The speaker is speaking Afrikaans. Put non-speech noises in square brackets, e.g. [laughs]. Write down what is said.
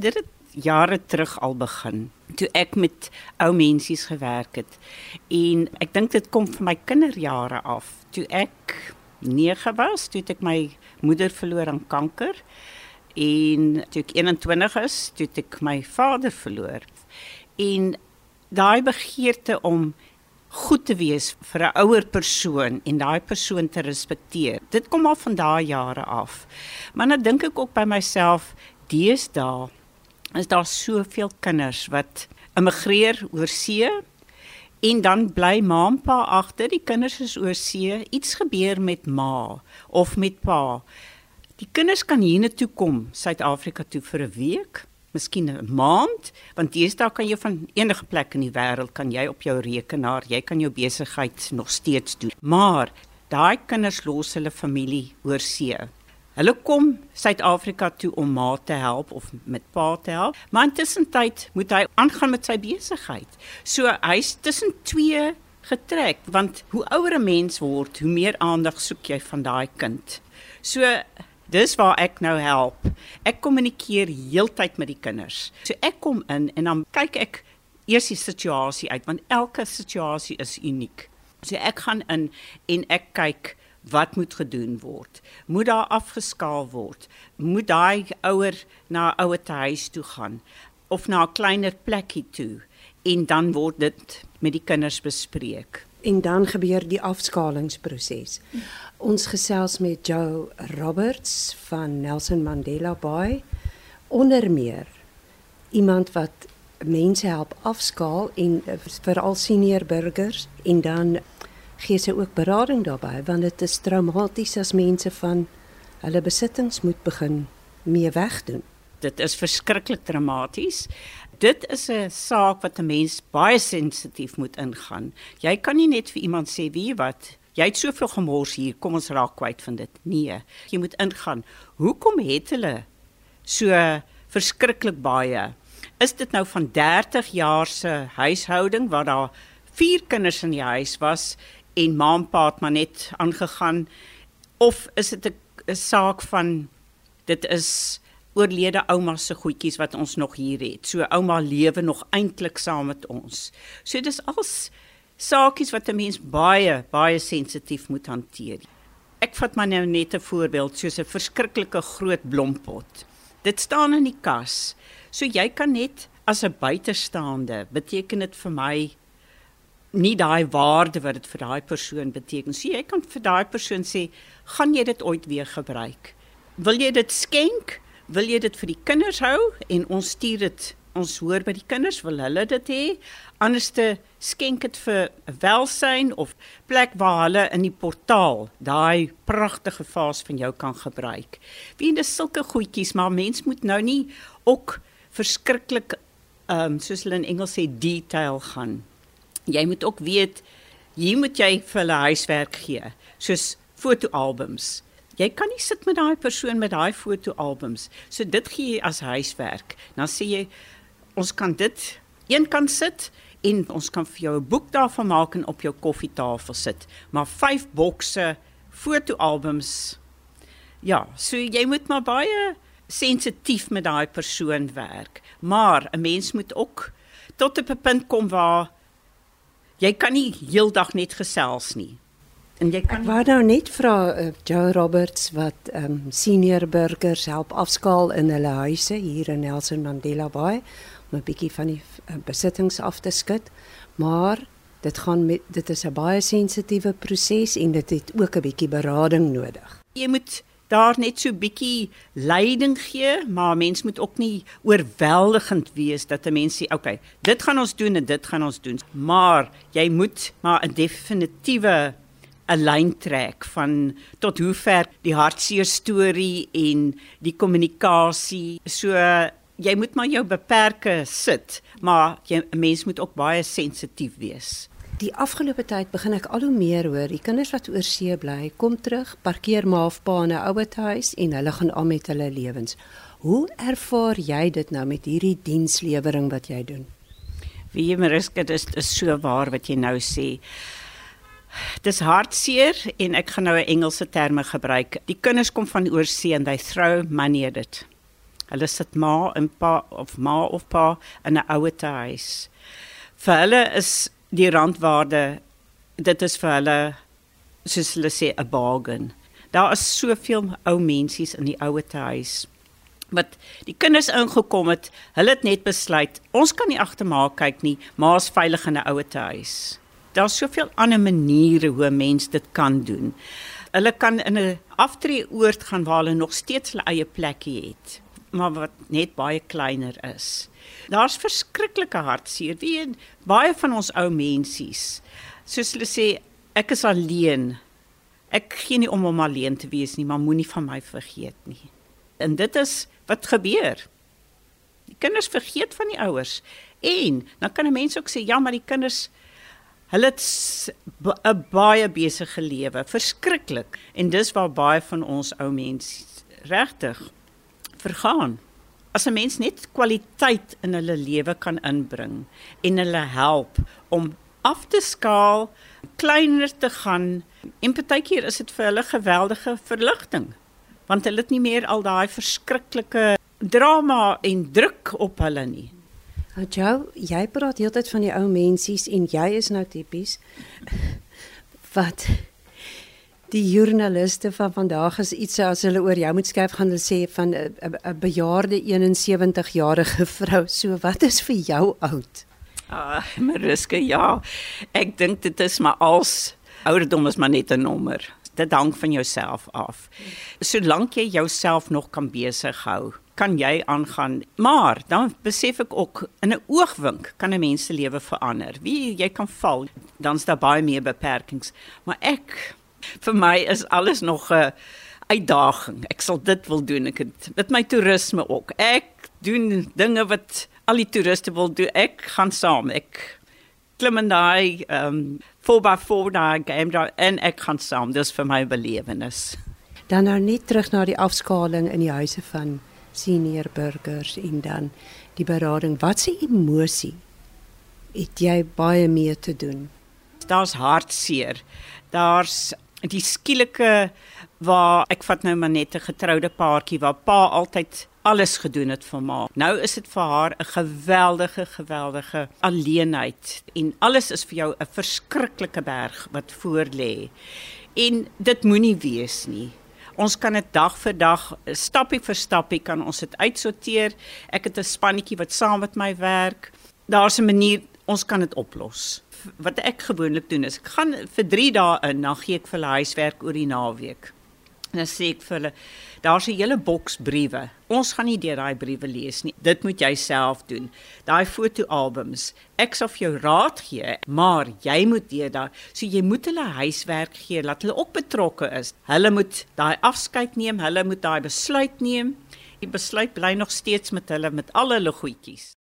Dit het jare terug al begin toe ek met ou mensies gewerk het. En ek dink dit kom van my kinderjare af. Toe ek 9 was, toe ek my moeder verloor aan kanker en toe ek 21 is, toe ek my vader verloor. En daai begeerte om goed te wees vir 'n ouer persoon en daai persoon te respekteer. Dit kom al van daai jare af. Maar nou dink ek ook by myself, deesdae is daar soveel kinders wat immigreer oor see en dan bly ma en pa agter. Die kinders is oor see, iets gebeur met ma of met pa. Die kinders kan hiernatoe kom, Suid-Afrika toe vir 'n week miskien 'n maand, want deesdae kan jy van enige plek in die wêreld kan jy op jou rekenaar, jy kan jou besigheid nog steeds doen. Maar daai kinders los hulle familie oor see. Hulle kom Suid-Afrika toe om ma te help of met pa te help, maar intussen tyd moet hy aangaan met sy besigheid. So hy's tussen twee getrek want hoe ouer 'n mens word, hoe meer aandag soek jy van daai kind. So Dis waar ek nou help. Ek kommunikeer heeltyd met die kinders. So ek kom in en dan kyk ek eers die situasie uit want elke situasie is uniek. So ek gaan in en ek kyk wat moet gedoen word. Moet daar afgeskaal word? Moet daai ouer na 'n ouer huis toe gaan of na 'n kleiner plekkie toe en dan word dit met die kinders bespreek en dan gebeur die afskalingsproses. Ons gesels met Joe Roberts van Nelson Mandela Bay onder meer iemand wat mense help afskaal en veral senior burgers en dan gee sy ook berading daarbey want dit is traumaties as mense van hulle besittings moet begin mee wegdoen. Dit is verskriklik traumaties dit is 'n saak wat 'n mens baie sensitief moet ingaan. Jy kan nie net vir iemand sê wie wat jy het soveel gemors hier, kom ons raak kwyt van dit. Nee, jy moet ingaan. Hoekom het hulle so verskriklik baie? Is dit nou van 30 jaar se huishouding waar daar vier kinders in die huis was en ma en pa het maar net aangegaan of is dit 'n saak van dit is oorlede ouma se goedjies wat ons nog hier het. So ouma lewe nog eintlik saam met ons. So dis als saakies wat 'n mens baie baie sensitief moet hanteer. Ek vat maar nou net 'n voorbeeld soos 'n verskriklike groot blompot. Dit staan in die kas. So jy kan net as 'n buitestaande beteken dit vir my nie daai waarde wat dit vir daai persoon beteken. So jy kan vir daai persoon sê, "Gaan jy dit ooit weer gebruik? Wil jy dit skenk?" wil jy dit vir die kinders hou en ons stuur dit ons hoor by die kinders wil hulle dit hê anderste skenk dit vir welsyn of plek waar hulle in die portaal daai pragtige vaas van jou kan gebruik. Wie dis sulke goedjies maar mens moet nou nie ook verskriklik ehm um, soos hulle in Engels sê detail gaan. Jy moet ook weet hier moet jy vir hulle huiswerk gee soos fotoalbums jy kan nie sit met daai persoon met daai fotoalbums. So dit gee jy as huiswerk. Dan sê jy ons kan dit een kan sit en ons kan vir jou 'n boek daarvan maak en op jou koffietafel sit. Maar vyf bokse fotoalbums. Ja, so jy moet maar baie sensitief met daai persoon werk. Maar 'n mens moet ook tot 'n punt kom waar jy kan nie heeldag net gesels nie. En jy kan wou nou net vra uh, Joe Roberts wat ehm um, senior burgers help afskaal in hulle huise hier in Nelson Mandela Bay om 'n bietjie van die uh, besittings af te skud. Maar dit gaan met dit is 'n baie sensitiewe proses en dit het ook 'n bietjie berading nodig. Jy moet daar net so bietjie leiding gee, maar mens moet ook nie oorweldigend wees dat 'n mens sê, "Oké, okay, dit gaan ons doen en dit gaan ons doen." Maar jy moet maar 'n definitiewe 'n lyn trek van tot hoe ver die hartseer storie en die kommunikasie. So jy moet maar jou beperke sit, maar 'n mens moet ook baie sensitief wees. Die afgelope tyd begin ek al hoe meer hoor, die kinders wat oor see bly, kom terug, parkeer maar op pa in 'n ouer huis en hulle gaan aan met hulle lewens. Hoe ervaar jy dit nou met hierdie dienslewering wat jy doen? Wie maar is, dit is so waar wat jy nou sê. Dis hartseer en ek gaan nou 'n Engelse terme gebruik. Die kinders kom van oorsee en they throw money at it. Hulle sit ma en pa of ma of pa in 'n ouer huis. Vir hulle is die randwaarde dit is vir hulle soos hulle sê 'n bargain. Daar is soveel ou mensies in die ouer huis wat die kinders ingekom het. Hulle het net besluit ons kan nie agtermaak kyk nie, ma's veilig in 'n ouer huis. Daar's soveel ander maniere hoe mens dit kan doen. Hulle kan in 'n aftreeoord gaan waar hulle nog steeds hulle eie plekkie het, maar wat net baie kleiner is. Daar's verskriklike hartseer. Wie baie van ons ou mensies, soos hulle sê, ek is alleen. Ek gee nie om om alleen te wees nie, maar moenie van my vergeet nie. En dit is wat gebeur. Die kinders vergeet van die ouers. En dan kan 'n mens ook sê ja, maar die kinders Hulle het 'n baie besige lewe, verskriklik. En dis waar baie van ons ou mense regtig vergaan. As 'n mens net kwaliteit in hulle lewe kan inbring en hulle help om af te skaal, kleiner te gaan, en partykeer is dit vir hulle geweldige verligting, want hulle het nie meer al daai verskriklike drama en druk op hulle nie. Jou, jy praat heeltyd van die ou mensies en jy is nou tipies wat die joernaliste van vandag is iets as hulle oor jou moet skryf gaan hulle sê van 'n bejaarde 71-jarige [laughs] vrou. So wat is vir jou oud? Ah, Mariska, ja. Ek dink dit is maar als ouderdom is maar net 'n nommer. Dit hang van jouself af. Solank jy jouself nog kan besig hou, kan jy aangaan. Maar dan besef ek ook in 'n oogwink kan 'n mens se lewe verander. Wie jy kan val, dan's daar baie meer beperkings. Maar ek vir my is alles nog 'n uitdaging. Ek sal dit wil doen. Ek het met my toerisme ook. Ek doen dinge wat al die toeriste wil doen. Ek gaan saam. Ek klim in daai ehm um, 4x4 daai game daar en ek gaan saam. Dis vir my belewenis. Dan nou net terug na die afskaling in die huise van senior burgers en dan die berading. Wat se emosie het jy baie mee te doen? Daar's hartseer. Daar's die skielike waar ek vat nou maar net 'n getroude paartjie waar pa altyd alles gedoen het vir ma. Nou is dit vir haar 'n geweldige geweldige alleenheid en alles is vir jou 'n verskriklike berg wat voor lê. En dit moenie wees nie ons kan dit dag vir dag, stappie vir stappie kan ons dit uitsorteer. Ek het 'n spannetjie wat saam met my werk. Daar's 'n manier ons kan dit oplos. Wat ek gewoonlik doen is ek gaan vir 3 dae in, dan gee ek vir hulle huiswerk oor die naweek. Dan sê ek vir hulle, daar's 'n hele boks briewe. Ons gaan nie deur daai briewe lees nie. Dit moet jy self doen. Daai fotoalbums. Ek sal vir jou raad gee, maar jy moet deur daai so jy moet hulle huiswerk gee, laat hulle ook betrokke is. Hulle moet daai afskeid neem, hulle moet daai besluit neem. Die besluit bly nog steeds met hulle met al hulle goedjies.